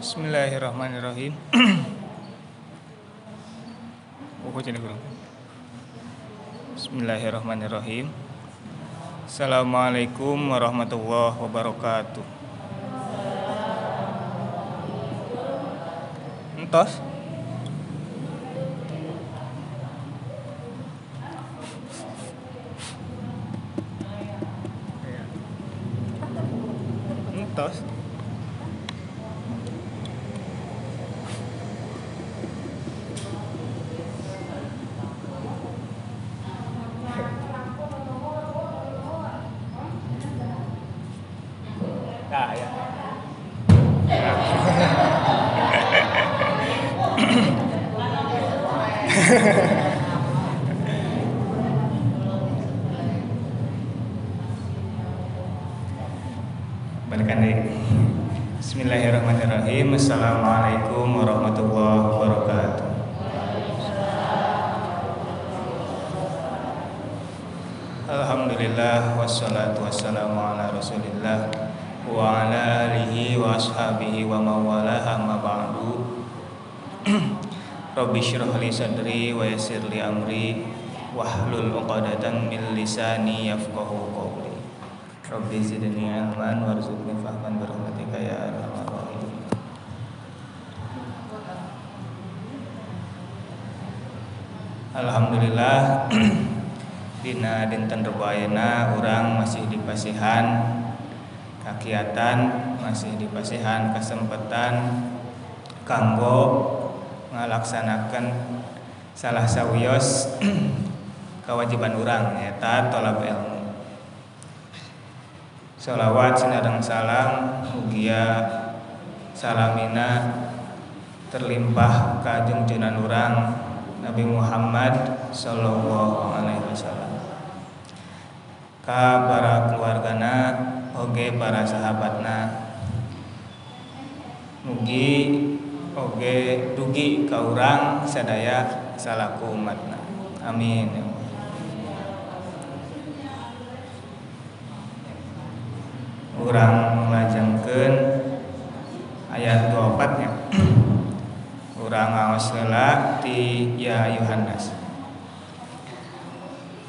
Bismillahirrahmanirrahim. Guru. Bismillahirrahmanirrahim. Assalamualaikum warahmatullahi wabarakatuh. Entos? Nah, ya. Balikan deh. Bismillahirrahmanirrahim. Assalamualaikum warahmatullahi wabarakatuh. Alhamdulillah wassalatu wassalamu ala Rasulillah wa ala alihi wa ashabihi wa mawala amma ba'du. Rabbi syrah li sadri wa yassir li amri wahlul 'uqdatam min lisani yafqahu qawli. Rabbi zidni ilman warzuqni fahman birahmatika ya arhamar rahimin. Alhamdulillah dina dinten rebo ayeuna urang masih di pasihan kakiatan masih di pasihan kesempatan kanggo ngalaksanakan salah sawios kewajiban urang nyata tolab ilmu. Salawat sinareng salam mugia salamina terlimpah ka junjunan urang Nabi Muhammad sallallahu alaihi wasallam. Ka para keluargana oge para sahabatna mugi oge dugi ka urang sadaya salaku umatna. Amin. Urang melajengkeun ayat 24 nya urang ngaos heula ti ya ayuhan nas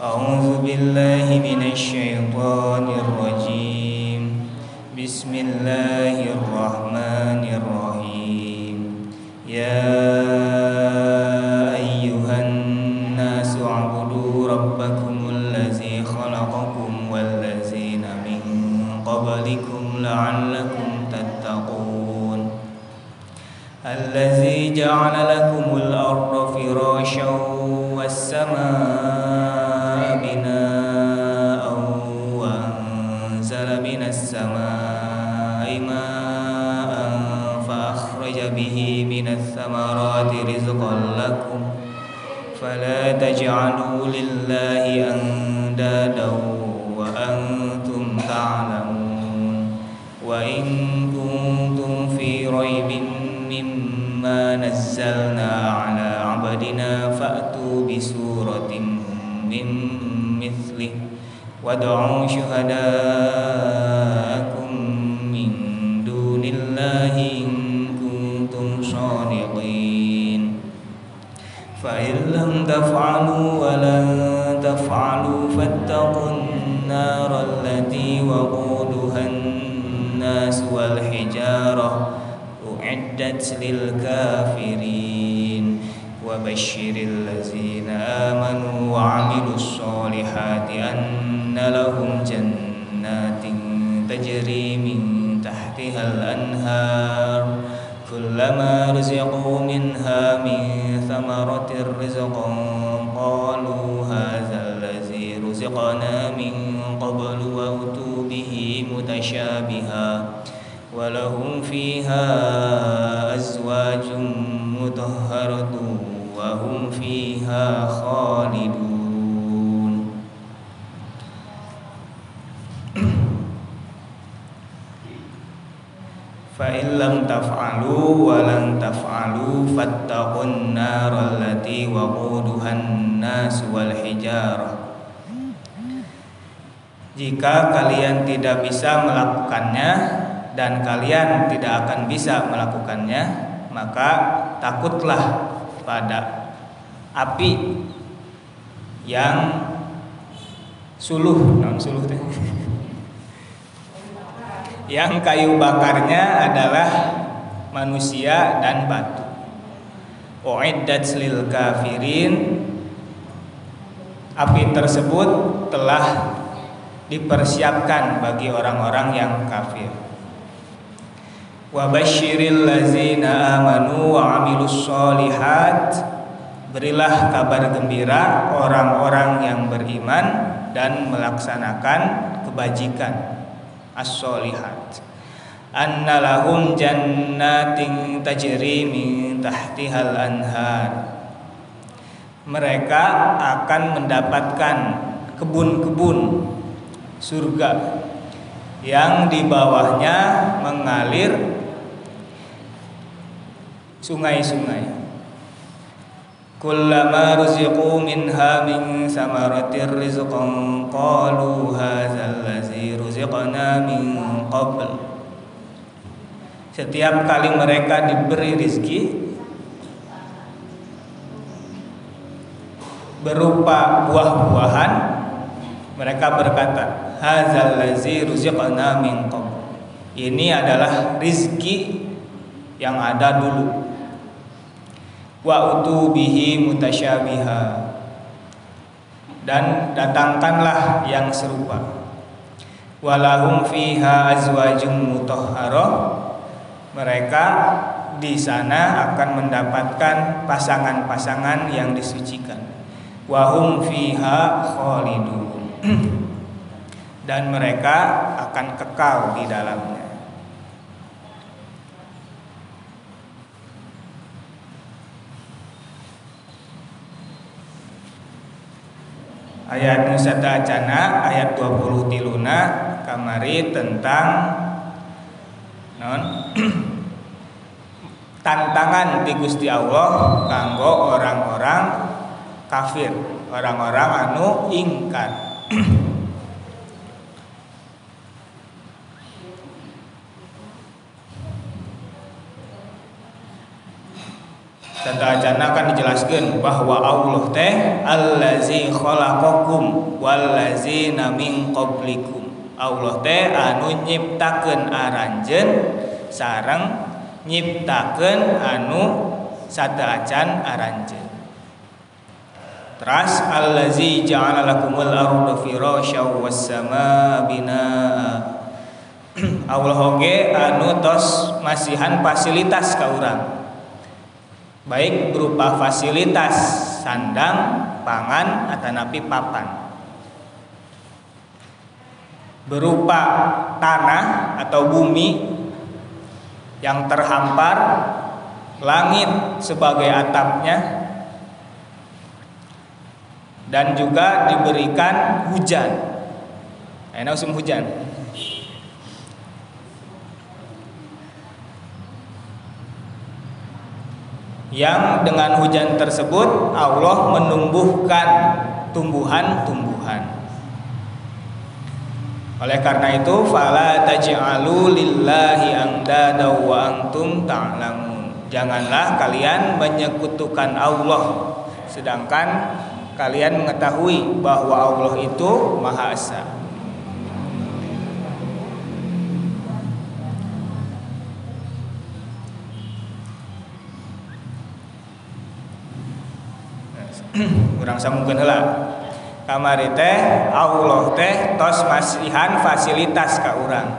A'udzu billahi minasyaitonir rajim Bismillahirrahmanirrahim الذي جعل لكم الأرض فراشا والسماء تجعلوا لله أندادا وأنتم تعلمون وإن كنتم في ريب مما نزلنا على عبدنا فأتوا بسورة من مثله وادعوا شهداءكم tidak bisa melakukannya dan kalian tidak akan bisa melakukannya maka takutlah pada api yang suluh non suluh teh. Yang kayu bakarnya adalah manusia dan batu. Uiddat lil kafirin. Api tersebut telah dipersiapkan bagi orang-orang yang kafir. Wa basyiril lazina amanu wa amilus solihat. Berilah kabar gembira orang-orang yang beriman dan melaksanakan kebajikan as-solihat. Anna lahum jannatin tajri min tahtihal anhar. Mereka akan mendapatkan kebun-kebun surga yang di bawahnya mengalir sungai-sungai. Kullama ruziqu minha min samaratir rizqan qalu hadzal ladzi ruziqna min qabl. Setiap kali mereka diberi rizki berupa buah-buahan mereka berkata ini adalah rizki yang ada dulu. Wa utubihi mutasyabiha. Dan datangkanlah yang serupa. Walahum fiha azwajum mutahharah mereka di sana akan mendapatkan pasangan-pasangan yang disucikan. Wahum fiha khalidun dan mereka akan kekal di dalamnya. Ayat Nusata Acana ayat 20 tiluna kamari tentang non tantangan di Gusti Allah kanggo orang-orang kafir orang-orang anu ingkar Etana akan dijelaskan bahwa Allah teh allazi khalaqakum wallazina min qablikum. Allah teh anu nyiptakeun aranjeun sareng nyiptakeun anu sadacan aranjeun. Teras allazi ja'ala lakumul arda firasya was samaa binaa. Allah oge anu tos masihan fasilitas ka urang. Baik berupa fasilitas sandang, pangan, atau napi papan. Berupa tanah atau bumi yang terhampar langit sebagai atapnya dan juga diberikan hujan. Enak musim hujan yang dengan hujan tersebut Allah menumbuhkan tumbuhan-tumbuhan. Oleh karena itu fala taj'alu lillahi andada wa antum ta'lamun. Janganlah kalian menyekutukan Allah sedangkan kalian mengetahui bahwa Allah itu Maha Esa. Kurang sambungkan heula kamari teh Allah teh tos masihan fasilitas ka urang.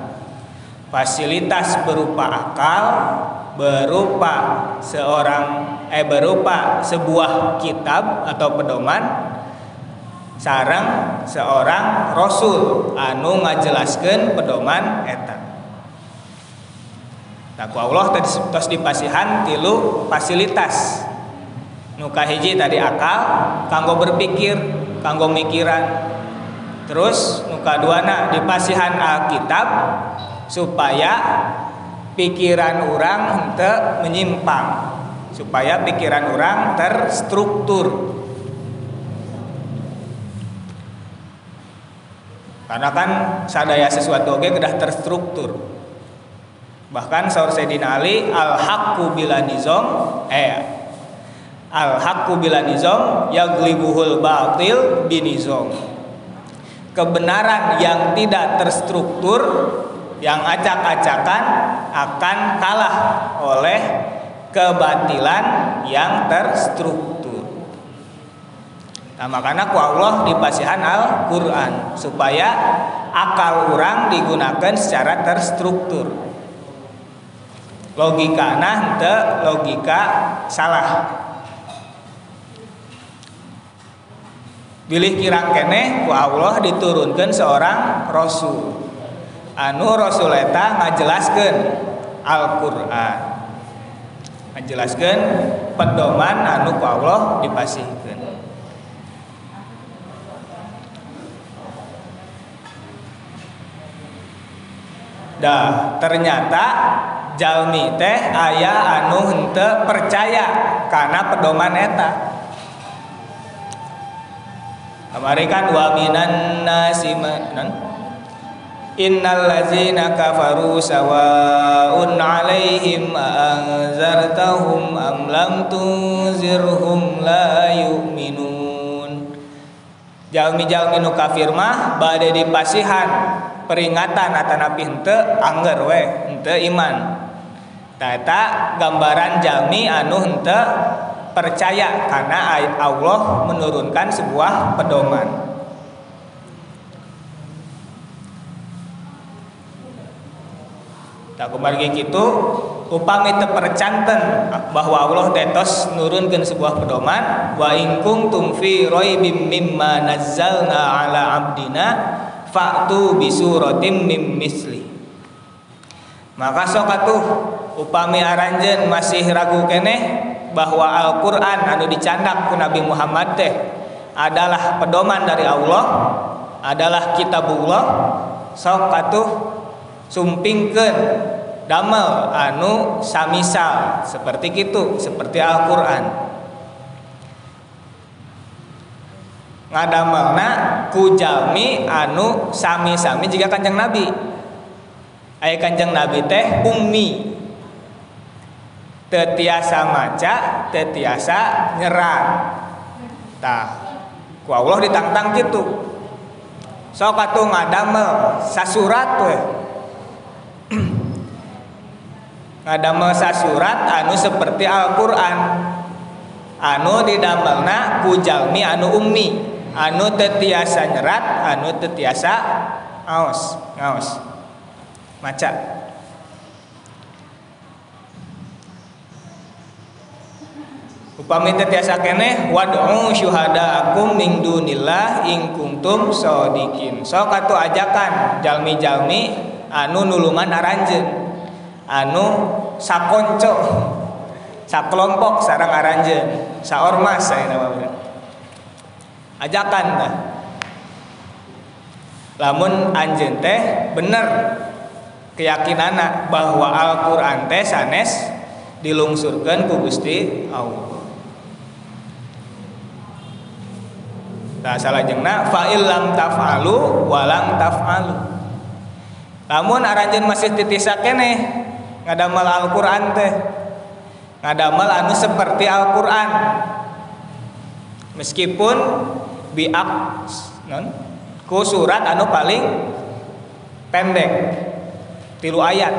Fasilitas berupa akal berupa seorang eh berupa sebuah kitab atau pedoman sarang seorang rasul. Anu ngajelaskeun pedoman eta. Takwa Allah tos dipasihan tilu fasilitas nuka hiji tadi akal kanggo berpikir kanggo mikiran. Terus nuka duana dipasihan Alkitab supaya pikiran orang ente menyimpang. Supaya pikiran orang terstruktur. Karena kan sadaya sesuatu oke sudah terstruktur. Bahkan saur Sayyidina Ali al haqqu bila nizam eh al haqqu bila nizam yaglibuhul batil binizam kebenaran yang tidak terstruktur yang acak-acakan akan kalah oleh kebatilan yang terstruktur. Nah, makanya ku Allah di pasihan Al-Quran supaya akal orang digunakan secara terstruktur. Logika nah te logika salah. Bilih kirang kene ku Allah diturunkan seorang rasul. Anu rasul eta ngajelaskeun Al-Qur'an. Ngajelaskeun pedoman anu ku Allah dipasihkeun. Dah ternyata jalmi teh ayah anu hente percaya karena pedoman eta kemarin kan wa minan nasi nan? Innal ladzina kafaru sawaun alaihim anzartahum am lam tunzirhum la yu'minun. Jalmi-jalmi nu kafir mah bade dipasihan peringatan atanapi henteu angger we henteu iman. Tata gambaran jalmi anu henteu percaya karena Allah menurunkan sebuah pedoman. Tak kembali gitu upami terpercanten bahwa Allah tetos nurunkan sebuah pedoman wa in kuntum fi raibim mimma nazzalna ala abdina fa'tu bi suratim mim misli. Maka sok atuh upami aranjeun masih ragu keneh bahwa Al-Qur'an anu dicandak ku Nabi Muhammad teh adalah pedoman dari Allah adalah kitabullah sok atuh sumpingkeun damel anu samisal seperti itu seperti Al-Qur'an. Ngadamelna ku jalmi anu sami-sami jika Kanjeng Nabi. Aya Kanjeng Nabi teh ummi tetiasa maca tetiasa nyerat tah ku Allah ditantang gitu. Sok atuh ngadamel sasurat we. Ngadamel sasurat anu seperti Al-Qur'an. Anu didamelna ku jalmi anu ummi. Anu tetiasa nyerat anu tetiasa aos ngaos. Maca upami tetiasa keneh wad'u syuhadaakum min dunillah in kuntum shodiqin sok atuh ajakan jalmi-jalmi anu nulungan aranjeun. Anu sakonco sakelompok sarang aranjeun. Saormas saya nama ajakan dah lamun anjeun teh bener keyakinan bahwa Al-Qur'an teh sanes dilungsurkan ku Gusti Allah Nah salah jengna fa'il lam taf'alu walam taf'alu. Lamun aranjeun masih titisa keneh ngadamel Al-Qur'an teh. Ngadamel anu seperti Al-Qur'an. Meskipun biak non ku surat anu paling pendek tilu ayat.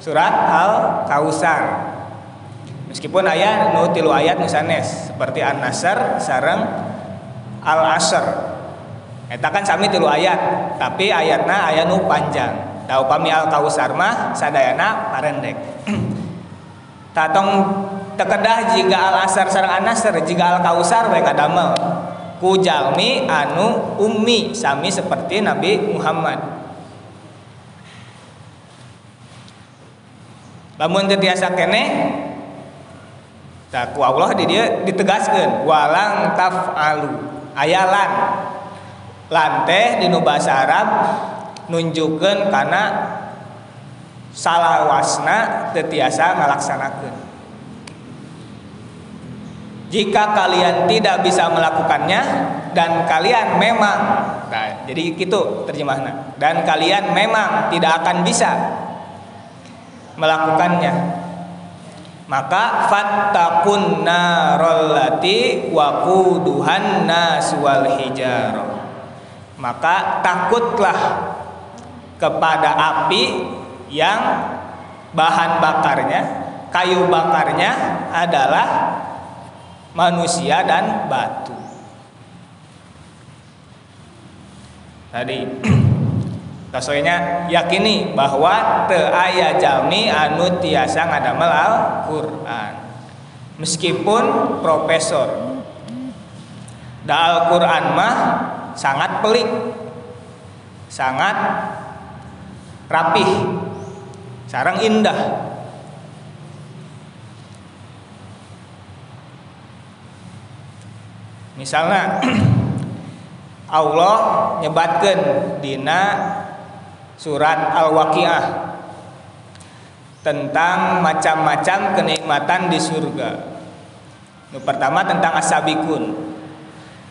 Surat Al-Kausar. Meskipun ayat nu tilu ayat sanes seperti An-Nasr sareng Al-Asr. Eta kan sami tilu ayat tapi ayatna ayat nu panjang. Da upami al kausar mah sadayana parendek. Tatong tekedah jika al asar sareng anasar jika al kausar we kadamel. Ku jalmi anu ummi sami seperti Nabi Muhammad. Lamun tiasa kene tak Allah di dia ditegaskan walang taf'alu ayalan lante di bahasa Arab nunjukkan karena salah wasna tetiasa ngalaksanakan jika kalian tidak bisa melakukannya dan kalian memang nah, jadi itu terjemahnya dan kalian memang tidak akan bisa melakukannya maka fattakun narallati waquduhan nas wal hijar maka takutlah kepada api yang bahan bakarnya kayu bakarnya adalah manusia dan batu. Tadi Kasoynya yakini bahwa te aya jalmi anu tiasa ngadamel Al-Qur'an. Meskipun profesor. Da Al-Qur'an mah sangat pelik. Sangat rapih. Sarang indah. Misalnya Allah nyebatkan dina surat Al-Waqiah tentang macam-macam kenikmatan di surga. Yang pertama tentang as-sabiqun.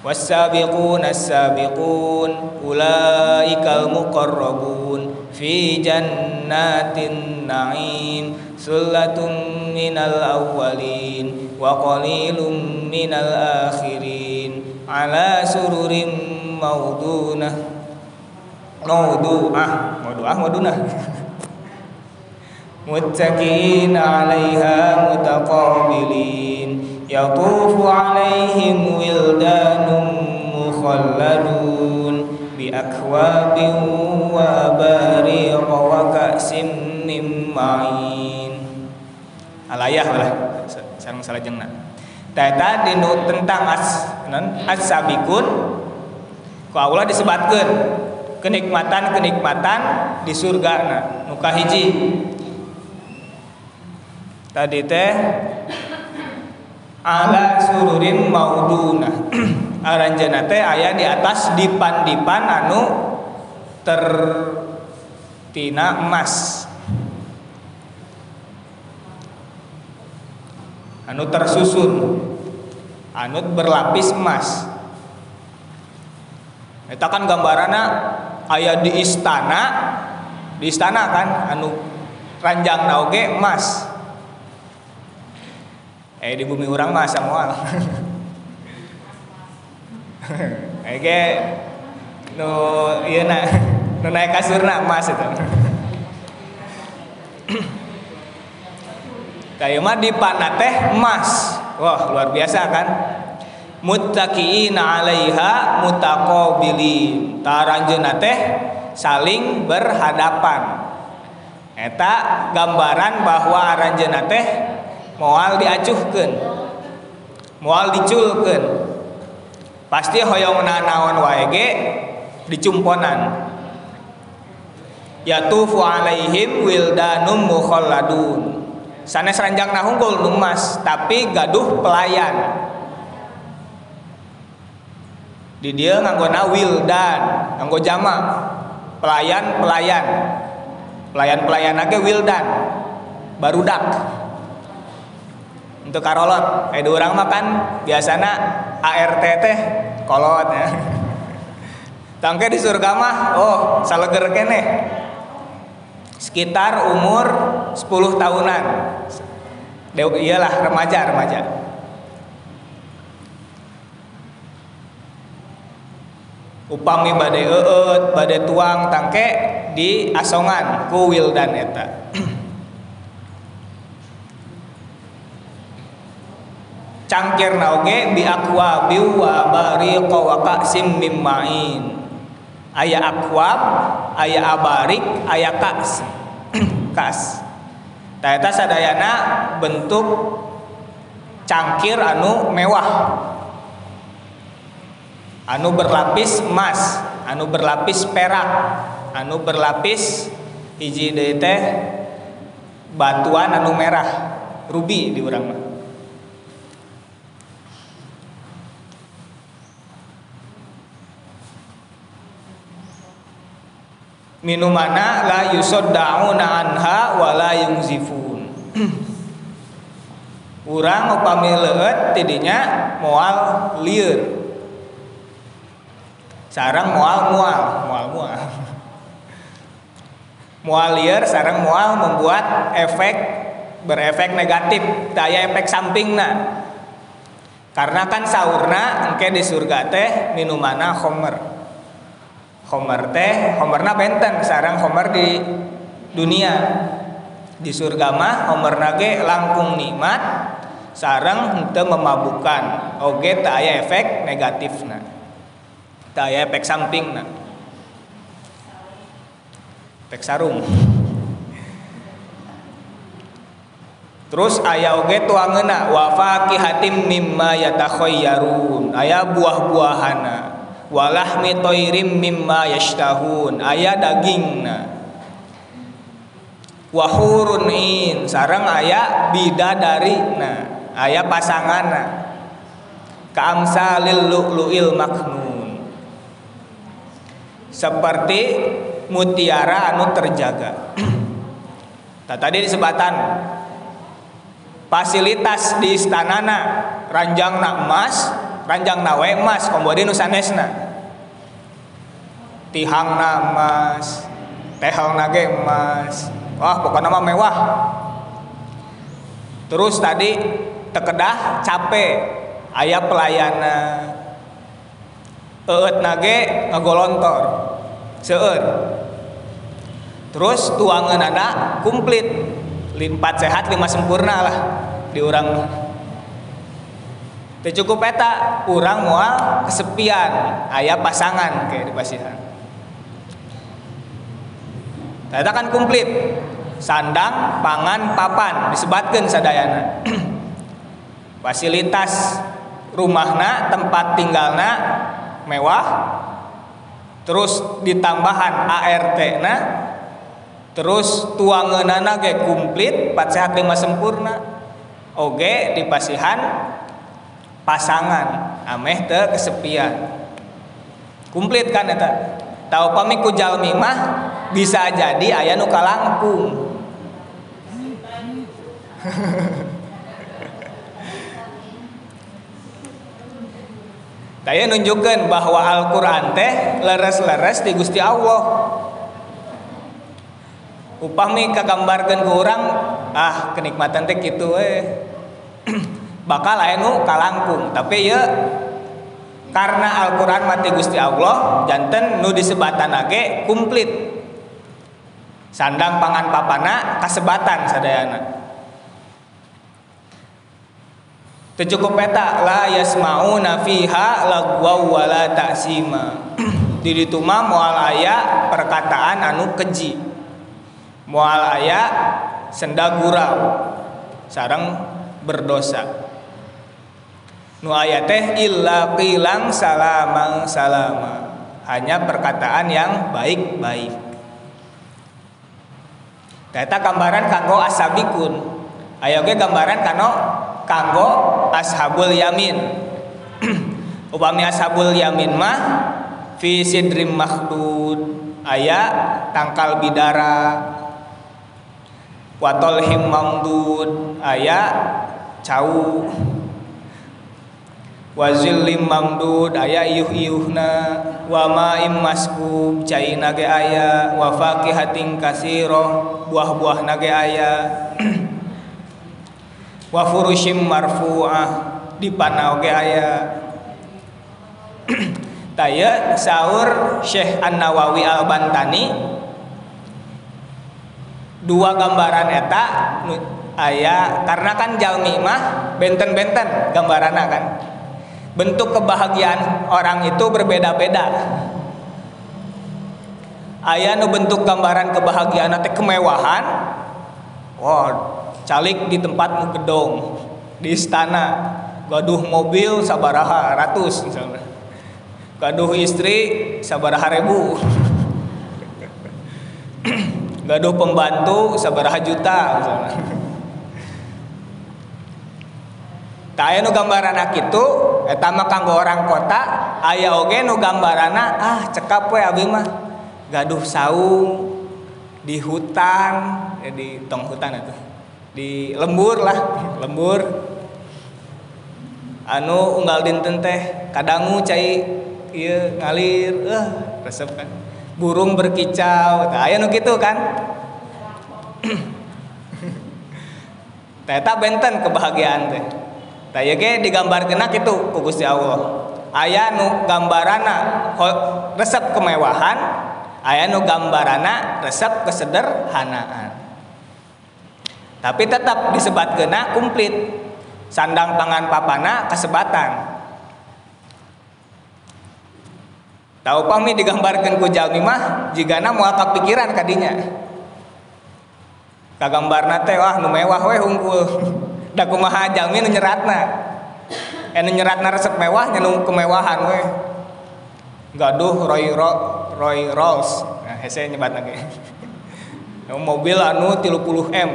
Was-sabiqun as-sabiqun ulaikal muqarrabun fi jannatin na'im sullatum minal awwalin wa qalilum minal akhirin ala sururim maudunah mawdu'ah mawdu'ah mawdunah muttaqin 'alaiha mutaqabilin. Yatufu 'alaihim wildanun mukhalladun bi akwabin wa bariq wa ka'sim min ma'in. Alayah lah sareng salajengna tata dinu tentang as as sabikun ku Allah disebutkan kenikmatan-kenikmatan di surga. Nah nuka hiji. Tadi teh ala sururin mauduna. Aranjana teh aya di atas dipan-dipan anu tertina emas. Anu tersusun. Anu berlapis emas. Eta kan gambarannya ayah di istana di istana kan anu ranjang nauge emas eh di bumi orang mah semua Ege nu iya na nu naik kasurna emas itu. Kayak mah di panah teh emas wah luar biasa kan muttaqiina 'alaiha mutaqabilin. Taranjeuna teh saling berhadapan. Eta gambaran bahwa aranjeuna teh moal diacuhkeun moal diculkeun. Pasti hoyong naon wae ge? Dicumponan. Yatufu alaihim wildanum mukhalladun. Sanes ranjang nahungkul numas tapi gaduh pelayan di dia nganggona wildan nganggo jama. Pelayan pelayan. Pelayan pelayan lagi wildan barudak untuk karolot. Dua orang makan biasanya ART teh kolot ya. Tangke di surga mah oh saleger kene. Sekitar umur 10 tahunan. Iyalah remaja remaja upami badai eut badai tuang tangke di asongan ku wildan eta. Cangkir nauge bi aqua bi wa bariq wa qasim mim ma'in. Aya akwab aya abarik aya kas. Kas. Ta sadayana bentuk cangkir anu mewah anu berlapis emas anu berlapis perak anu berlapis hiji teh batuan anu merah ruby di urang mah. Minumana la yusaddauna anha wa la yungzifun. Urang upami leuet tidinya moal lieur sarang mual mual mual mual. Mual liar sarang mual membuat efek berefek negatif daya efek samping nah karena kan sahurna engke di surga teh minumana homer. Homer teh homerna benten sarang homer di dunia. Di surga mah homer nage langkung nikmat sarang henteu memabukkan oge tak efek negatifna tak aya efek sampingna pek sarung Terus ayah oge tuangeuna wa faqihatim mimma yatakhayyarun. Aya buah-buahana. Walahmi toirim mimma yashtahun. Aya dagingna. Wahurun in sarang aya bidadarina. Aya pasanganna. Kaamsalil lu'lu'il maknun. Seperti mutiara anu terjaga. Nah, tadi disebatan fasilitas di istanana. Ranjang nak emas ranjang nawe emas kemudian nusanesna tihang na emas tehang nage emas wah pokoknya mah mewah. Terus tadi tekedah capek ayah pelayana eut nage ngagolontor seueur. Terus tuangan anak komplit limpat sehat lima sempurna lah di orang cukup peta kurang mual kesepian ayah pasangan kayak di pasihan. Ternyata kan komplit sandang pangan papan disebatkan sadayana. Fasilitas rumahna tempat tinggalna mewah terus ditambahan ART nah. Terus tuanganana ge komplit empat sehat lima sempurna oge di pasihan pasangan ameh te kesepian. Komplit kan eta? Tahu pamiku jalmi mah bisa jadi ayah nu kalangkung Saya nunjukkan bahwa Al-Quran teh leres-leres di Gusti Allah. Upami kagambarkan ke orang, ah kenikmatan teh gitu eh. Bakal anu kalangkung, tapi ya karena Al-Quran mati Gusti Allah, janten nu disebatan age komplit. Sandang pangan papana kasebatan sadayana. Tercukup peta la yasmauna fiha lagwa wala ta'sima. Di ditu mah moal aya perkataan anu keji. Moal aya senda gurau sareng berdosa. Nu aya teh illa qilang salama salama. Hanya perkataan yang baik-baik. Eta gambaran kanggo asabikun. Ayo gambaran kano kanggo ashabul yamin. Upami ashabul yamin mah fi sidrim makhdud aya tangkal bidara. Watol mamdud aya cau. Wazillim mamdud aya iyuh-iyuhna wa ma'im maskub caina ge aya. Wa faqihatin kasiro buah-buah nage aya wa furushim marfu'ah di panau ge aya. Taya sahur Syekh An-Nawawi Al-Bantani. Dua gambaran eta aya karena kan jalmi mah benten-benten gambaran kan. Bentuk kebahagiaan orang itu berbeda-beda. Aya nu bentuk gambaran kebahagiaan teh kemewahan. Wow calik di tempat gedong di istana. Gaduh mobil sabaraha ratus misalnya. Gaduh istri sabaraha ribu. Gaduh pembantu sabaraha juta misalnya. Tak aya nu gambaran itu eta mah kanggo orang kota aya oge nu gambarana ah cekap we abi mah. Gaduh saung di hutan ya di tong hutan itu di lembur lah lembur anu unggal dinten teh kadangu cai iya ngalir eh resep kan burung berkicau tah aya nu kan Teta benten kebahagiaan teh. Tah ge digambarkeun kitu ku Gusti Allah. Aya nu gambarana resep kemewahan, aya nu gambarana resep kesederhanaan. Tapi tetap disebatkeun komplit. Sandang pangan papana kesebatan. Tahu pami digambarkan ku jalmi mah jigana moal kapikiran kadinya. Kagambarna teh wah nu mewah we hungkul. Da kumaha jalmi nu nyeratna. Eh nu nyeratna resep mewah nya kemewahan we. Gaduh Roy Ro, Roy Rolls. Nah, hese nyebat lagi. Mobil anu 30 M.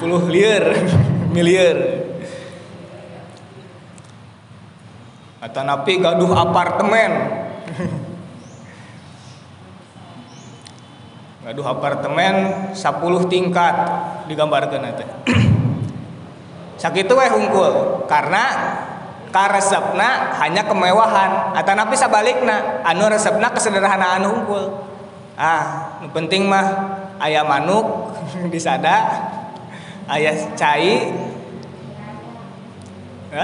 puluh liar, miliar. atau napi gaduh apartemen. Gaduh apartemen 10 tingkat digambarkan itu sakit we hungkul karena karesepna hanya kemewahan. Atau napi sabalikna. Anu resepna kesederhanaan hungkul ah penting mah ayam manuk disada ayah cai.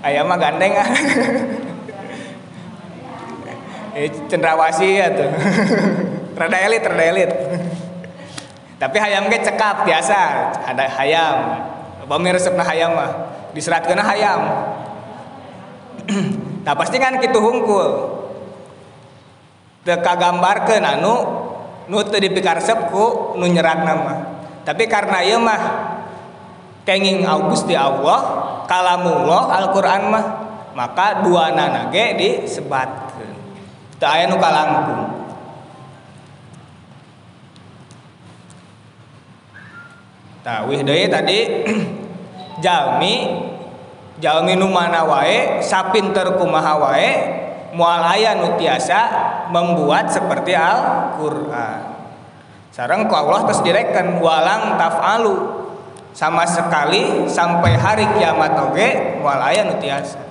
Ayam mah gandeng. Eh, cendrawasi ya tuh. Rada elit rada elit. Tapi hayam ge cekap biasa. Ada hayam. Bami resepna hayam mah. Diseratkeun hayam. Nah pasti kan kitu hungkul teu kagambarkeun anu nu teu dipikaresep ku nu nyerat nama. Tapi karena ieu mah kenging Gusti Allah kalamullah Al-Qur'an mah maka dua nanage disebatkeun. Teu aya nu kalangkung. Tawih deui tadi jalmi jalmi nu mana wae sapinter kumaha wae moal aya nu tiasa membuat seperti Al-Qur'an. Sareng ku Allah terus direken walang taf'alu. Sama sekali sampai hari kiamat oge moal aya nu tiasa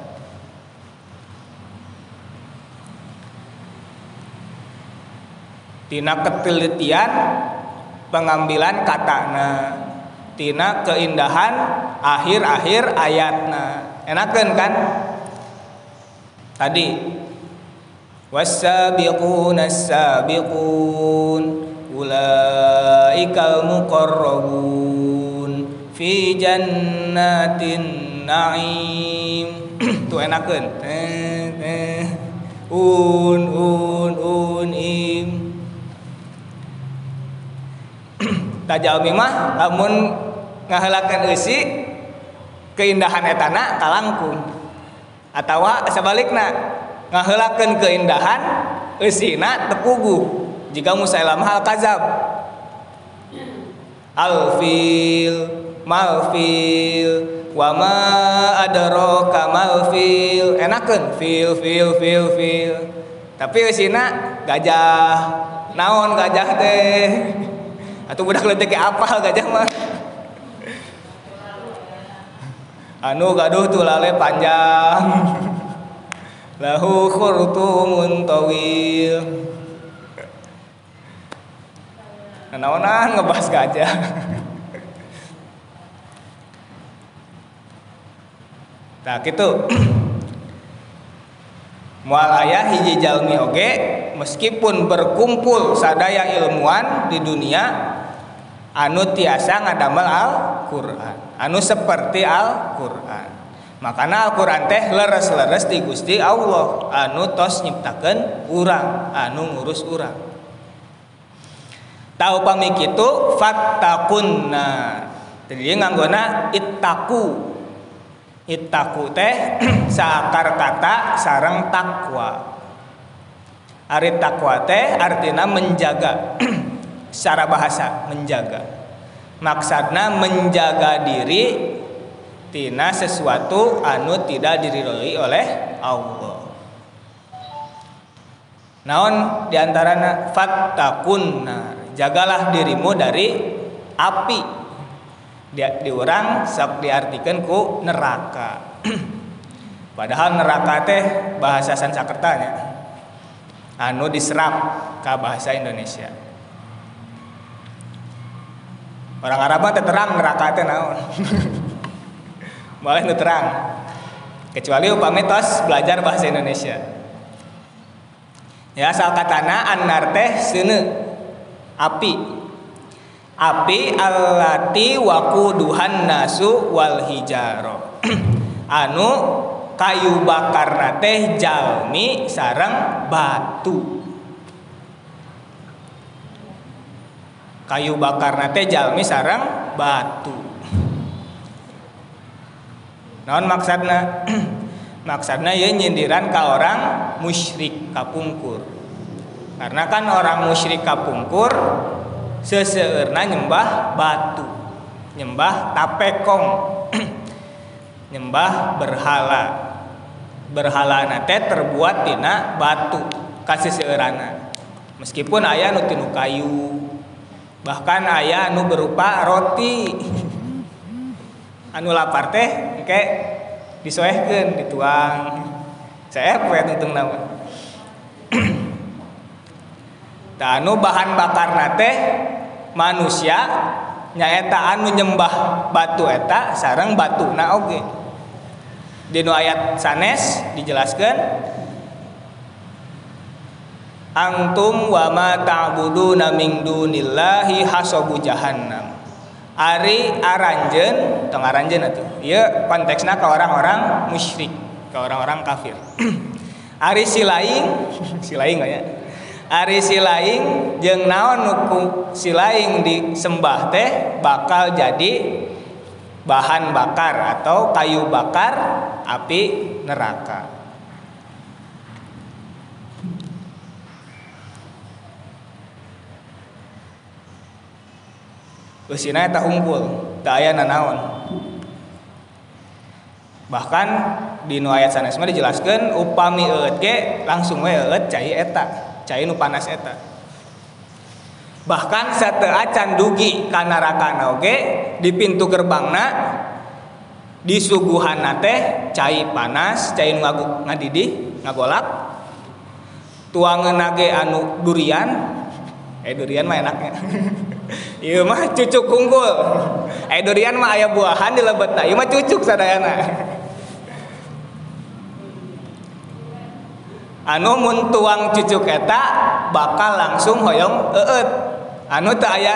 tina ketelitian pengambilan katana. Tina keindahan akhir-akhir ayatna. Enakeun kan? Tadi wasabiquna sabiqun ulaikal muqarrabun fi jannatin na'im tuh enakeun un un un im. Tajalmi mah lamun ngaheulakeun eusi keindahan etana kalangkung. Atawa sebalikna ngaheulakeun keindahan eusina tepuguh jika musailamah al-kazab al-fil malfil wa ma adraka malfil enakeun fil fil fil fil. Tapi sina gajah. Naon gajah teh? Atau budak leutik apa gajah mah. Anu gaduh tulale panjang lahu khurtumun tawil. Naonan ngebahas gajah. Nah gitu. Mual ayah hiji jalmi oge meskipun berkumpul sadaya ilmuwan di dunia anu tiasa ngadamel Al-Qur'an. Anu seperti Al-Qur'an makana Al-Qur'an teh leres-leres di Gusti Allah. Anu tos nyiptakeun urang anu ngurus urang. Tahu pamik itu fattakunna. Jadi nganggona ittaku. Ittaku teh saakar kata sarang takwa. Ari takwa teh artinya menjaga. Secara bahasa menjaga. Maksudnya menjaga diri tina sesuatu anu tidak diridhoi oleh Allah. Naon di antaranya fattakunna jagalah dirimu dari api. Dia diurang sok diartikan ku neraka. Padahal neraka teh bahasa Sanskertanya anu diserap ke bahasa Indonesia. Orang Arab teh terang neraka teh naon malah terang. Kecuali upami tos belajar bahasa Indonesia. Ya asal katana anar teh sene api. Api allati waquduhan nasu wal hijaro. Anu kayu bakar teh jalmi sarang batu. Kayu bakar teh jalmi sarang batu naon maksudna? Maksudna ya nyindiran ke orang musyrik kapungkur. Karena kan orang musyrik kapungkur seseerna nyembah batu nyembah tapekong nyembah berhala. Berhala nate terbuat tina batu kasih seerana meskipun ayah nu tinu kayu bahkan ayah nu berupa roti. Anu lapar teh kayak disoehkeun dituang. Saya poe tuntung nama anu bahan bakar nate manusia nyaeta anu nyembah batu eta sarang batu na oke di nu ayat sanes dijelaskan antum wa ma ta'buduna min dunillahi hasabu jahannam ari aranjen tong aranjen atuh. Ieu konteksna ke orang-orang musyrik ke orang-orang kafir. Ari silaing silaing ya? Ari silaing jeung naon nuku silaing disembah teh bakal jadi bahan bakar atau kayu bakar api neraka. Usina eta hungkul, teu aya nanaon. Bahkan di nu ayat sanes mah dijelaskeun upami eut ge langsung we eut cai eta cai nu panas eta. Bahkan sateaa can dugi ka neraka oge di pintu gerbangna disuguhan teh cai panas cai nu ngadidih ngagolak. Nage anu durian eh durian mah enaknya iya mah cucuk unggul. Eh durian mah ayah buahan di lebetna iya mah cucuk sadayana. Anu mun tuang cucuk eta bakal langsung hoyong eut anu tak aya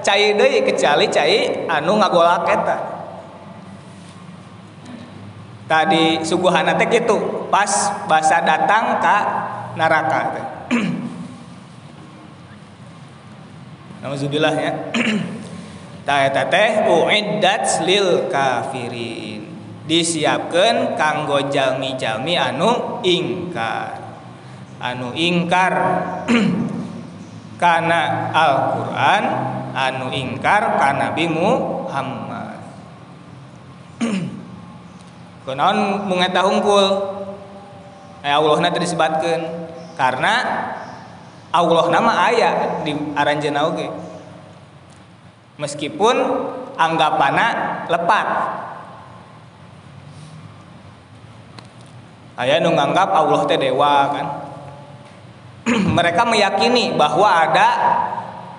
cai deui kecuali cai anu ngagolak eta. Tadi suguhan teh kitu pas basa datang ka neraka teh Alhamdulillah ya. Ta eta teh uiddat lil kafirin. Disiapkan kanggo jalmi-jalmi anu ingkar. Anu ingkar. Karena Al-Quran anu ingkar karena Nabi Muhammad. Kenaon mengeta hungkul eh Allah nanti disebutkan karena Allah nama ayat di aranjena oge meskipun anggapana lepat. Ayah nu nganggap Allah teh dewa kan. Mereka meyakini bahwa ada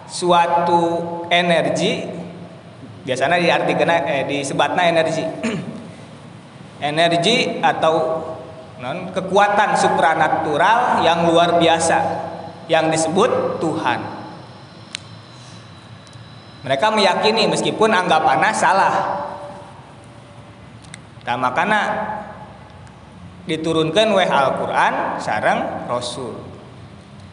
suatu energi biasanya diartikan eh, disebatnya energi. Energi atau non kekuatan supranatural yang luar biasa yang disebut Tuhan. Mereka meyakini meskipun anggapannya salah. Nah makanya diturunkan weh Al-Quran sarang Rasul.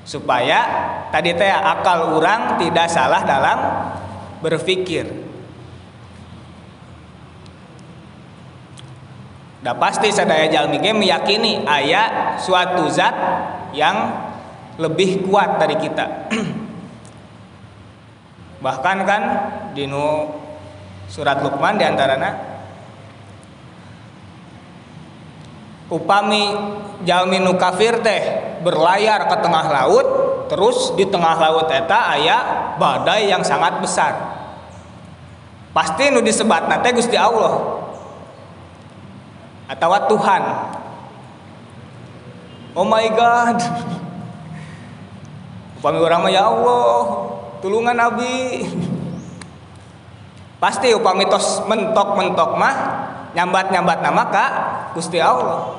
Supaya tadi teh akal orang tidak salah dalam berpikir. Dah pasti sadaya jalmi meyakini ayat suatu zat yang lebih kuat dari kita. Bahkan kan di surat Luqman di antaranya upami jalmi nu kafir teh berlayar ke tengah laut terus di tengah laut eta aya badai yang sangat besar. Pasti nu disebat nate Gusti Allah atau Tuhan. Oh my god upami orang ya Allah tulungan Nabi. Pasti upami tos mentok-mentok mah nyambat-nyambat nama kak Gusti Allah.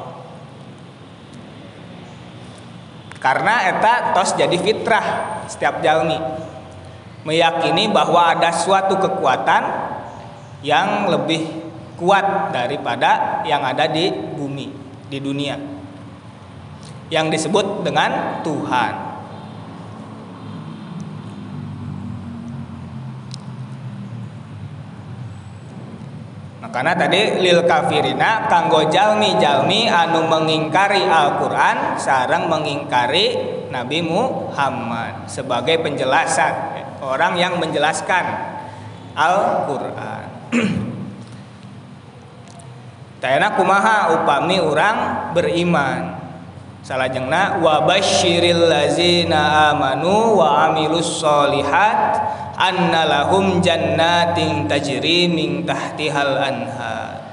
Karena eta tos jadi fitrah setiap jalmi. Meyakini bahwa ada suatu kekuatan yang lebih kuat daripada yang ada di bumi di dunia. Yang disebut dengan Tuhan karena tadi lil kafirina kanggo jalmi jalmi anu mengingkari Al-Quran sarang mengingkari Nabi Muhammad. Sebagai penjelasan orang yang menjelaskan Al-Quran. Tayana kumaha upami orang beriman. Salajengna wa basyiril lazina amanu wa amilus solihat anna lahum jannatin tajri min tahtihal anhar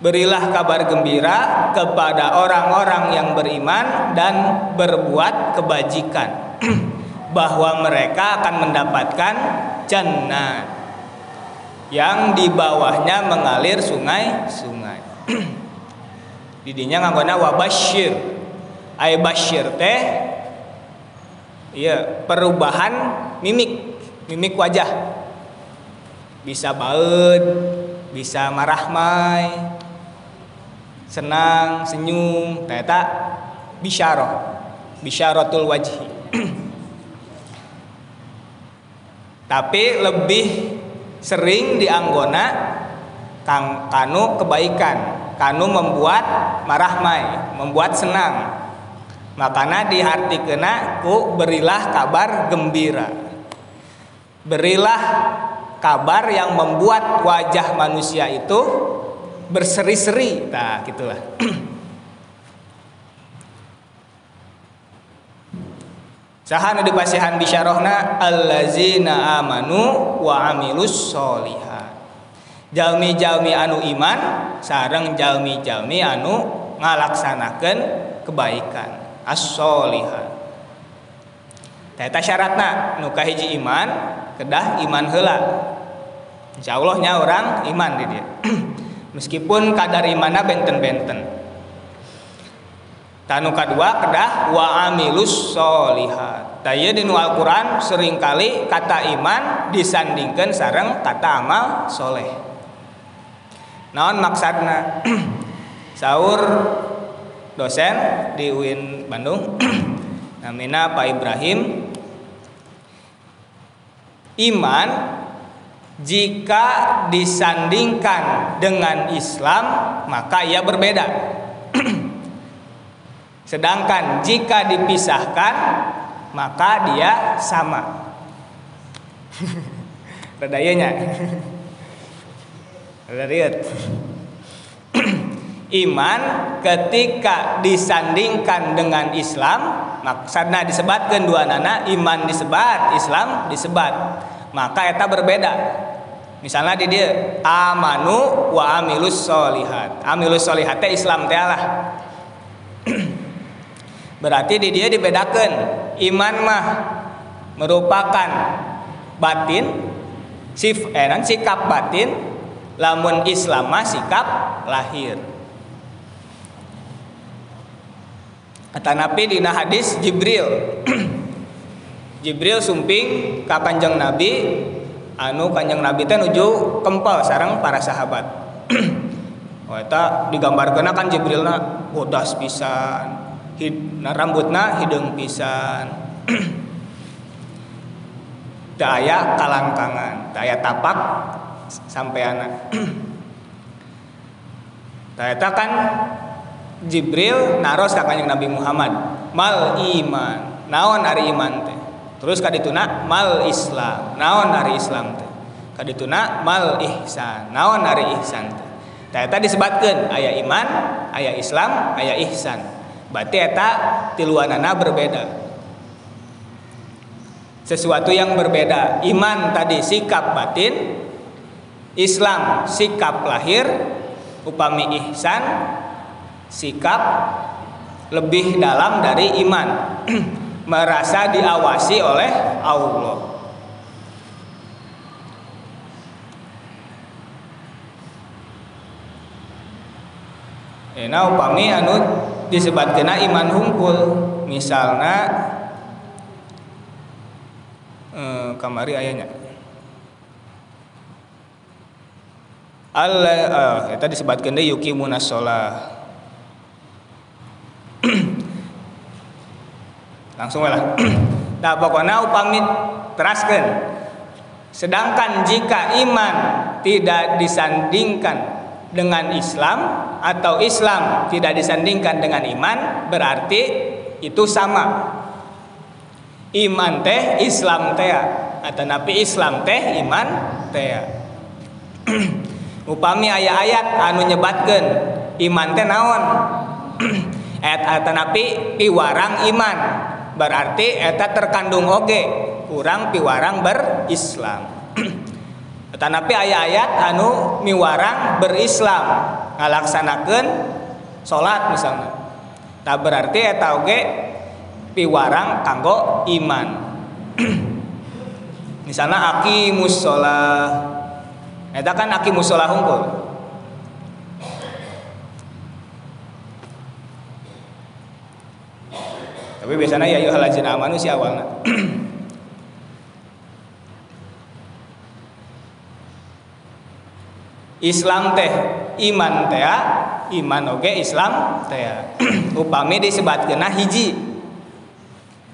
Berilah kabar gembira kepada orang-orang yang beriman dan berbuat kebajikan bahwa mereka akan mendapatkan jannah yang di bawahnya mengalir sungai-sungai. Didinya nganggona wabasyir. Ay basyir teh iya perubahan mimik mimik wajah. Bisa baut bisa marah mai senang senyum ternyata bisyarah bisyaratul wajhi tapi lebih sering dianggona kanu kebaikan kanu membuat marah mai membuat senang makanya kena ku berilah kabar gembira. Berilah kabar yang membuat wajah manusia itu berseri-seri. Nah gitulah Sahana di pasihan bisyarohna allazina amanu wa amilus solihat. Jalmi-jalmi anu iman sarang jalmi-jalmi anu ngalaksanakan kebaikan as-solihat Eta syaratna nuka iman kedah iman hela Insya Allahnya orang iman di dia. Meskipun kadar imannya benten-benten. Tanu kedua kedah wa amilus solihat taya di Al-Quran sering kali kata iman disandingkan sarang kata amal soleh. Naon maksudna? Sahur dosen di UIN Bandung. Namanya Pak Ibrahim. Iman jika disandingkan dengan Islam maka ia berbeda. Sedangkan jika dipisahkan maka dia sama. Redayanya Rada iman ketika disandingkan dengan Islam maksudnya disebutkan dua nana iman disebat Islam disebat. Maka eta berbeda. Misalnya di dia amanu wa amilus solihat. Amilus solihat Islam teh berarti di dia dibedakan. Iman mah merupakan batin sif eh, sikap batin lamun Islam mah sikap lahir kata Nabi dina hadis Jibril. Jibril sumping ka kanjeng Nabi. Anu kanjeng Nabi teh nuju kempel sarang para sahabat. Oh eta digambarkeun kan Jibrilna bodas pisan hid, nah, rambutna hidung pisan. Teu aya kalangkangan teu aya tapak sampai anak Eta kan Jibril naros ka kanjeng Nabi Muhammad. Mal iman. Naon ari iman teh? Terus kadituna mal Islam. Naon ari Islam teh? Kadituna mal ihsan. Naon ari ihsan teh? Tah eta disebutkeun aya iman aya Islam aya ihsan. Berarti eta tiluanana berbeda. Sesuatu yang berbeda. Iman tadi sikap batin Islam sikap lahir upami ihsan sikap lebih dalam dari iman. Merasa diawasi oleh Allah. Nah upami anu kena iman hungkul misalnya eh, kamari ayahnya. Allah uh, eta disebutkeun deui yuqimuna shalah langsung lah. Nah pokoknya upami teraskan. Sedangkan jika iman tidak disandingkan dengan Islam atau Islam tidak disandingkan dengan iman berarti itu sama. Iman teh Islam teh. Atau nabi Islam teh iman teh. Upami ayat-ayat anu nyebatkan iman teh naon ayat atau nabi piwarang iman. Berarti eta terkandung oge kurang piwarang berislam. Tetapi ayat-ayat anu miwarang berislam. Ngalaksanakan salat misalnya. Tak berarti eta oge piwarang kanggo iman. Misalnya aki musola eta kan aki musola hungkul tapi biasanya ya yuhalajina amanu si awalnya Islam teh iman teh iman oge Islam teh upami disebutkeun hiji.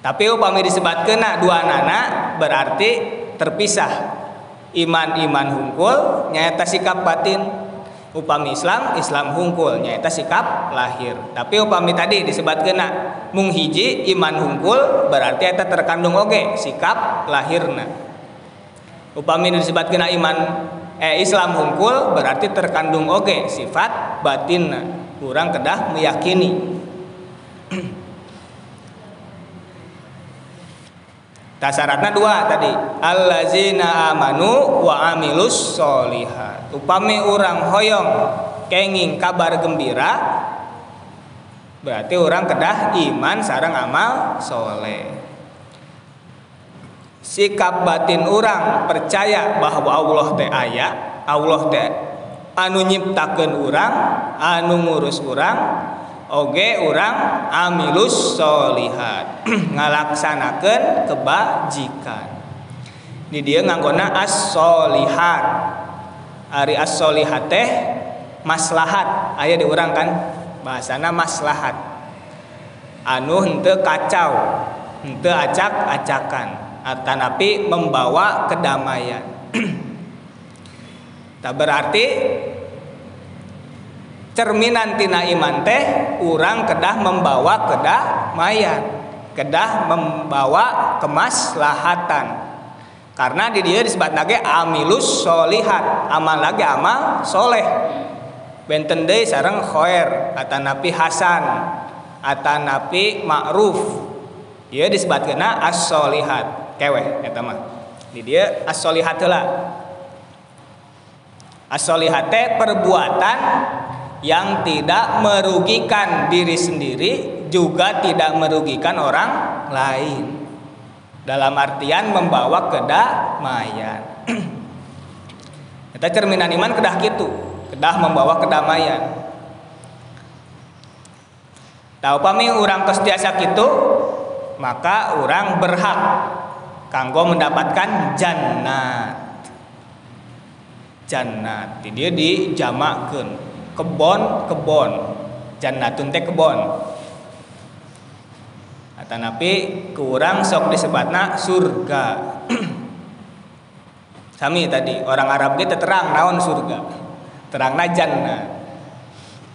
Tapi upami disebutkeun dua nana berarti terpisah. Iman iman hungkul nyata sikap batin upami Islam Islam hungkul nyata sikap lahir. Tapi upami tadi disebutkeun mung hiji iman hungkul berarti eta terkandung oge sikap lahirna. Upami disebutkeun iman eh Islam hungkul berarti terkandung oge sifat batin kurang kedah meyakini Tasaratna dua tadi. Allazina amanu wa amilus solihat. Upami orang hoyong kenging kabar gembira berarti orang kedah iman sarang amal soleh. Sikap batin orang percaya bahwa Allah teh aya Allah teh anu nyiptakeun orang anu ngurus orang oge orang amilus solihat ngalaksanakeun kebajikan. Di dia nganggona as solihat ari as solihat teh maslahat. Aya di orang kan? Bahasana maslahat. Anu henteu kacau henteu acak-acakan. Tanapi membawa kedamaian. tak berarti cerminan tina iman teh orang kedah membawa kedamaian, kedah membawa kemaslahatan. Karena di dia disebut lagi amilus solihat, amal lagi amal soleh. Benten deui sareng khair, atanapi hasan, atanapi ma'ruf. Dia disebut kena as-solihat keweh eta mah di dia as-solihat heula as-solihat perbuatan yang tidak merugikan diri sendiri juga tidak merugikan orang lain. Dalam artian membawa kedamaian. Kita cerminan iman kedah gitu kedah membawa kedamaian. Tahu pami orang kestiasa gitu maka orang berhak kanggo mendapatkan jannat. Jannat dia dijamakeun kebon kebon. Jannatun teh kebon. Atanapi kurang sok disebutna surga. Sami tadi orang Arab kita terang naon surga? Terangna jannat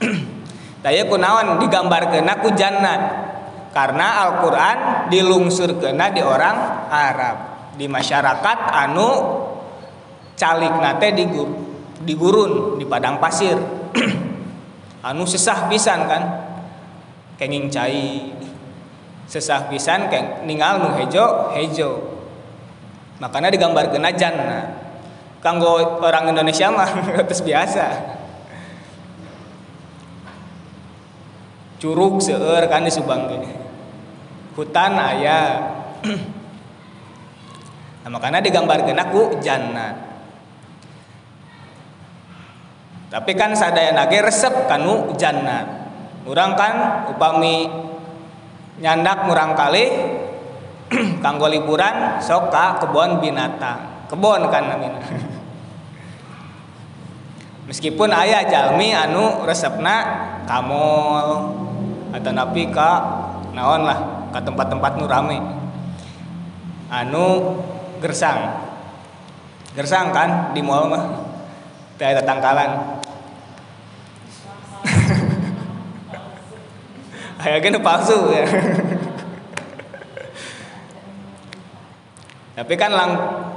Daya kunaon digambarkeun aku jannat karena Al-Quran dilungsur kena di orang Arab. Di masyarakat anu calik nate di gurun di padang pasir anu sesah pisan kan? Kenging cai sesah pisan keng ningal nu hejo hejo. Makanya digambar kena jannah kanggo orang Indonesia mah terus biasa. Curug seueur kan di Subang hutan ayah nah, makanya digambar kena ku tapi kan sadaya nage resep kanu jannah orang kan upami nyandak murang kali kanggo liburan sok ka kebon binatang. Kebon kan namina. Meskipun ayah jalmi anu resepna kamol atau napi ka naon lah ke tempat-tempat nu rame. Anu gersang. Gersang kan di mall mah teh tangkalan Kan palsu ya. tapi kan lang,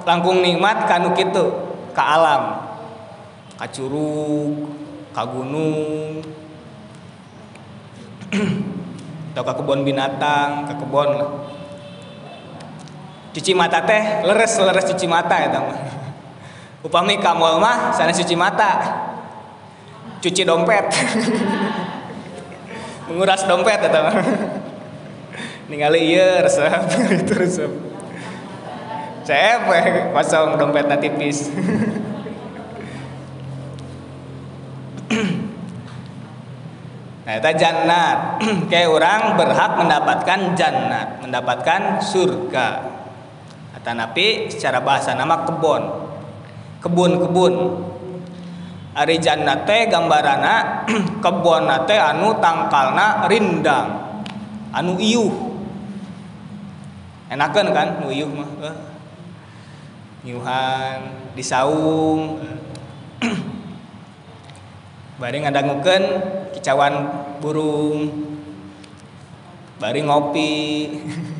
langkung nikmat kanu gitu ke alam. Ke curug ke gunung. Atau ke kebun binatang ke kebun lah. Cuci mata teh leres leres cuci mata ya teman upami kamol mah sana cuci mata. Cuci dompet menguras dompet ya teman ningali iya resep itu resep Cepet kosong dompetnya tipis. nah, itu jannat. Kayak orang berhak mendapatkan jannat, mendapatkan surga. Kata Nabi secara bahasa nama kebun. Kebun-kebun. Ari jannat teh gambarana kebun teh anu tangkalna rindang. Anu iuh. Enakan kan nu iuh mah. Eh nyuhan disaung bari ngadangukeun kicauan burung bari ngopi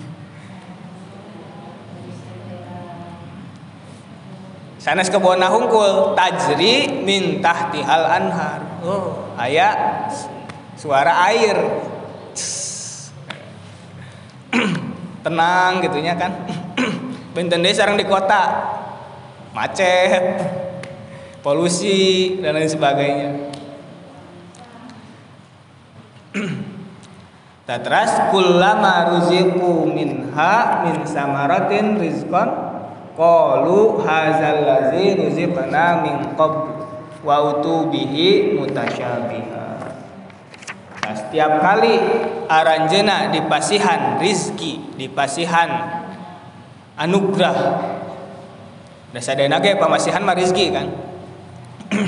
sanes kebona hungkul tajri min tahtihal anhar. Oh. Aya suara air. Tenang gitunya kan. Benten desa sekarang di kota. Macet polusi dan lain sebagainya. Tatras kullama ruziqu minha min samaratin rizqan qalu hadzal ladzi ruziqna min qabl wa utubihi mutasyabiha nah, setiap kali aranjena di pasihan rizki di pasihan anugerah Dasadena ge pamasihan mah rezeki kan.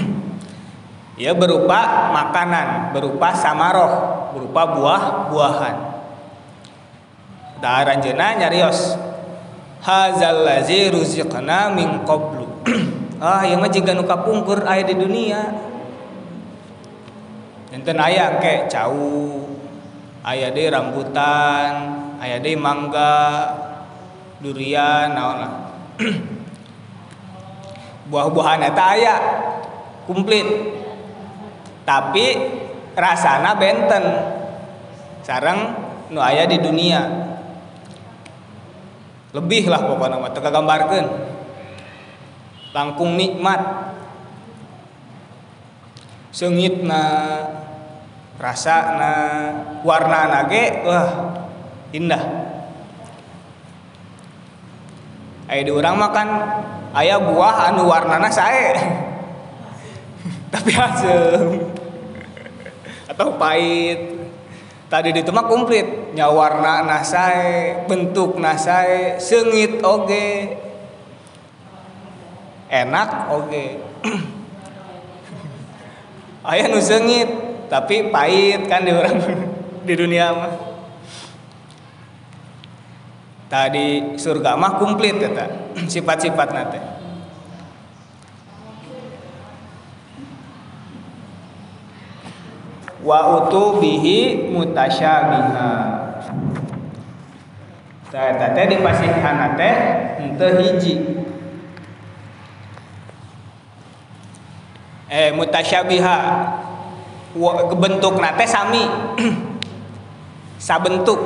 ya berupa makanan, berupa samaroh, berupa buah-buahan. Da aranjeuna nyarios hazal lazi ruziqna min qablu. ah ieu mah jiga nu kapungkur aya di dunia. Enten aya ke cau, aya deui rambutan, aya deui mangga, durian naon lah. Buah-buahan eta aya komplit tapi rasana benten. Sarang nu aya di dunia lebih lah pokoknya mah gambarkan langkung nikmat. Sengitna rasana warna nage wah indah. Ayo di orang makan ayah buah anu warnana saya tapi asem. Atau pahit tadi di mah komplit. Nya warna nasai bentuk nasai sengit oge. Enak oge. Ayah nu sengit tapi pahit kan di orang di dunia mah. Tadi surga mah komplit kata sifat-sifat nate wa utu bihi mutasyabiha saya tete di pasihan nate ente hiji. Eh mutasyabiha. Bentuk nate sami. Sabentuk.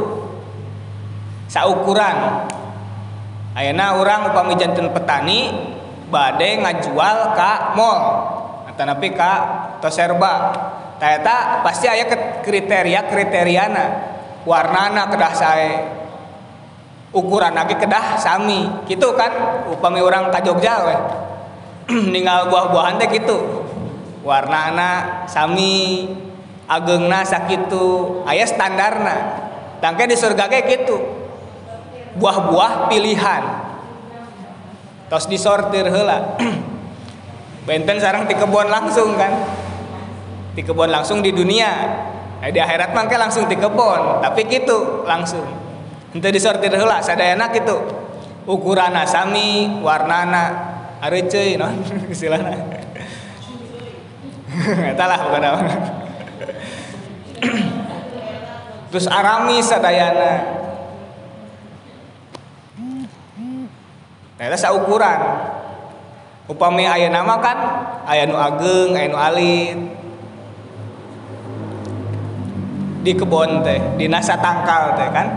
Saukuran. Ayeuna orang upami jantan petani bade ngajual ke mall. Atau napi ka toserba ternyata pasti aya kriteria kriteriana. Warnana kedah saya ukuran lagi kedah sami. Gitu kan? Upami orang ke Jogja we. Ninggal buah-buahan teh gitu. Warnana sami agengna sakitu. Aya standarna. Tangke di surga kayak gitu. Buah-buah pilihan. Tos disortir heula. Benten sarang di kebun langsung kan di kebun langsung di dunia. Nah, di akhirat mangke langsung di kebun. Tapi gitu langsung. Ente disortir heula sadayana gitu ukurana sami warnana. Ari ceuy non istilahna eta lah bukan terus arami sadayana. Nah, saukuran. Upami aya nama kan aya nu ageng aya nu alit di kebon teh di nasa tangkal teh kan?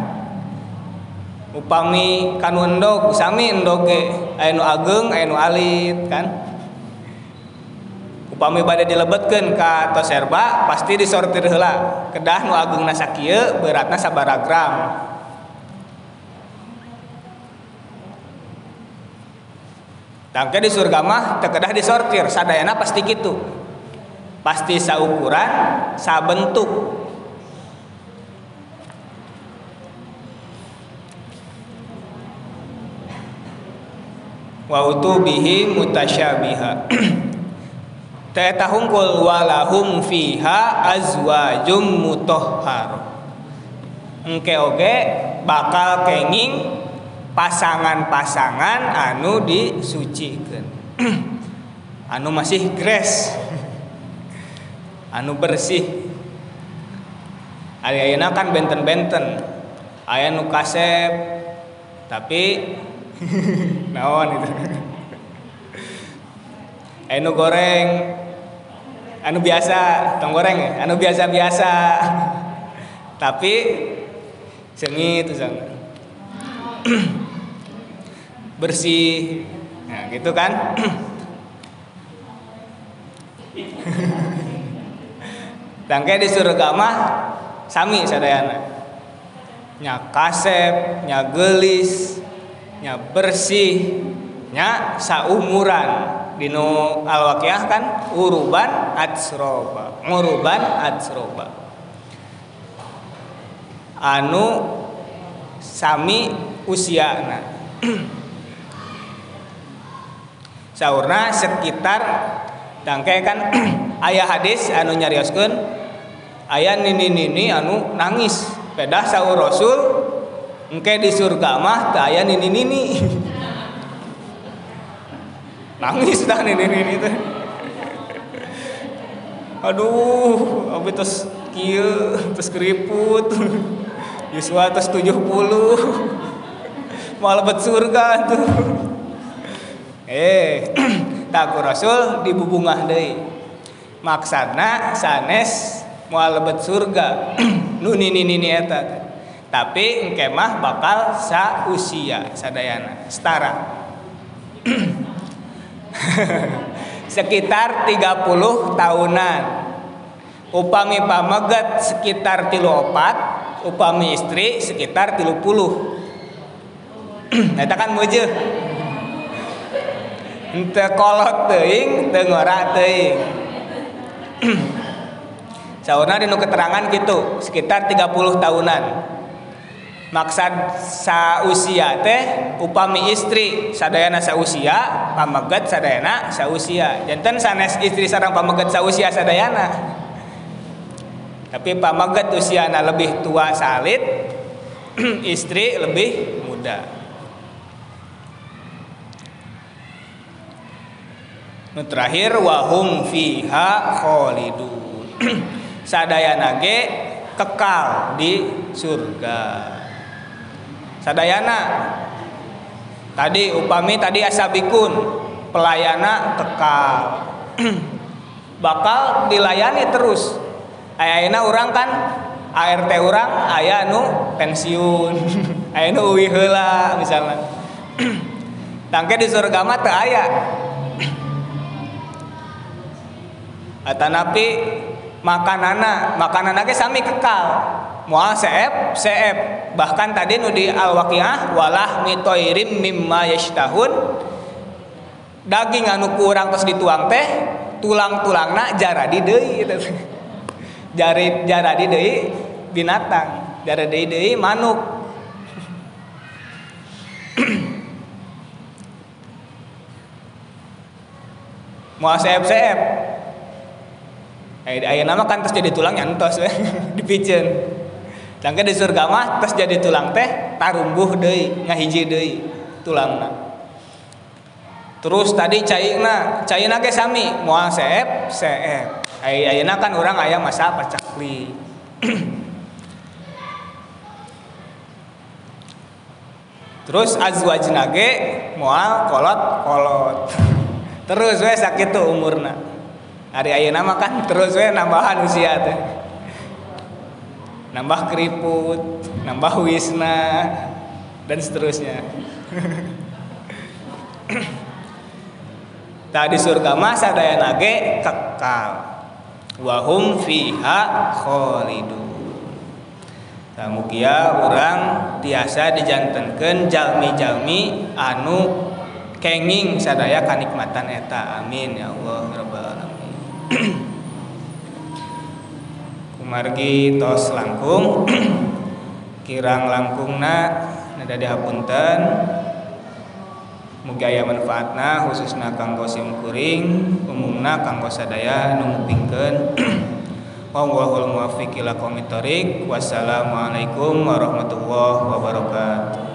Upami kanu endog sami endog ge aya nu ageng aya alit kan? Upami bade dilebetkeun ka toserba pasti disortir heula. Kedah nu ageng nasa kieu beratna gram. Tangke di surga mah terkedah disortir, sadayana pasti gitu. Pasti saukuran, sabentuk. Wa utubihi mutasyabiha. Ta'tahungkul walahum fiha azwajum mutahhar. Engke oge bakal kenging pasangan-pasangan anu disucikan anu masih gres anu bersih Ayana kan benten-benten aya nu kasep tapi naon itu. Anu goreng. Anu biasa tong goreng ya? Anu biasa-biasa. Tapi sengit itu bersih. Nah gitu kan? Tangke di surga mah sami sadayana. Nya kasep nya gelis nya bersih nya saumuran. Dino alwaqiah kan uruban atsroba. Uruban atsroba. Anu sami usiana. Saurna sekitar dangke kan ayah hadis anu nyarioskeun ayah nini nini anu nangis. Pedah saur rasul engke di surga mah teu aya nini nini nangis dah nini nini teh aduh abi terus kieu terus keriput. Yuswa terus 70 malah bet surga tuh. Eh tak rasul dibubungah deui. Maksana sanes moal lebet surga. Nu nini nini eta tapi engke bakal sa usia sadayana setara sekitar 30 tahunan upami pamegat sekitar tilu opat upami istri sekitar tilu puluh Eta kan mujeuh. Ente kolot teuing, teu ngora teuing. Saurna dinu keterangan gitu, sekitar 30 tahunan. Maksad sausia teh upami istri sadayana sausia, pamegat sadayana sausia. Janten sanes istri sarang pamegat sausia sadayana. Tapi pamegat usiana lebih tua salit, istri lebih muda. Nu terakhir wahum fiha khalidun. Sadayana ge kekal di surga. Sadayana tadi upami tadi asabikun pelayana kekal. Bakal dilayani terus. Ayana orang kan ART orang aya nu pensiun. aya nu uwi misalnya. tangke di surga mah teu aya atanapi makanana makanana ge sami kekal moal seep seep. Bahkan tadi nu di al waqiah walah mitoirim mimma yashtahun. Daging anu kurang terus dituang teh tulang-tulangna jaradi deui gitu. jari jaradi deui binatang jaradi deui manuk. Moal seep-seep Ayah nama kan terus jadi tulang nyantos dipicen Tangke di surga mah terus jadi tulang teh tarumbuh deui ngahiji deui tulangna. Terus tadi cairna, cairna ge sami moal seep, seep. Ayeuna kan orang aya masa pacakli. Terus azwajna ge moal kolot kolot. Terus we sakit tuh umurna. Hari ayeuna mah kan terus we nambahan usia teh nambah keriput, nambah wisna dan seterusnya. Tadi surga masa daya nage kekal. Wahum fiha khalidun. Tamukia orang tiasa dijantankan jalmi-jalmi anu kenging sadaya kanikmatan eta. Amin ya Allah rabbal alamin. margi tos langkung. Kirang langkungna nada dihapunten mugi aya manfaatna khususna kanggo simkuring umumna kanggo sadaya nu ngupingkeun. Wallahul muwaffiq ila Wassalamualaikum warahmatullahi wabarakatuh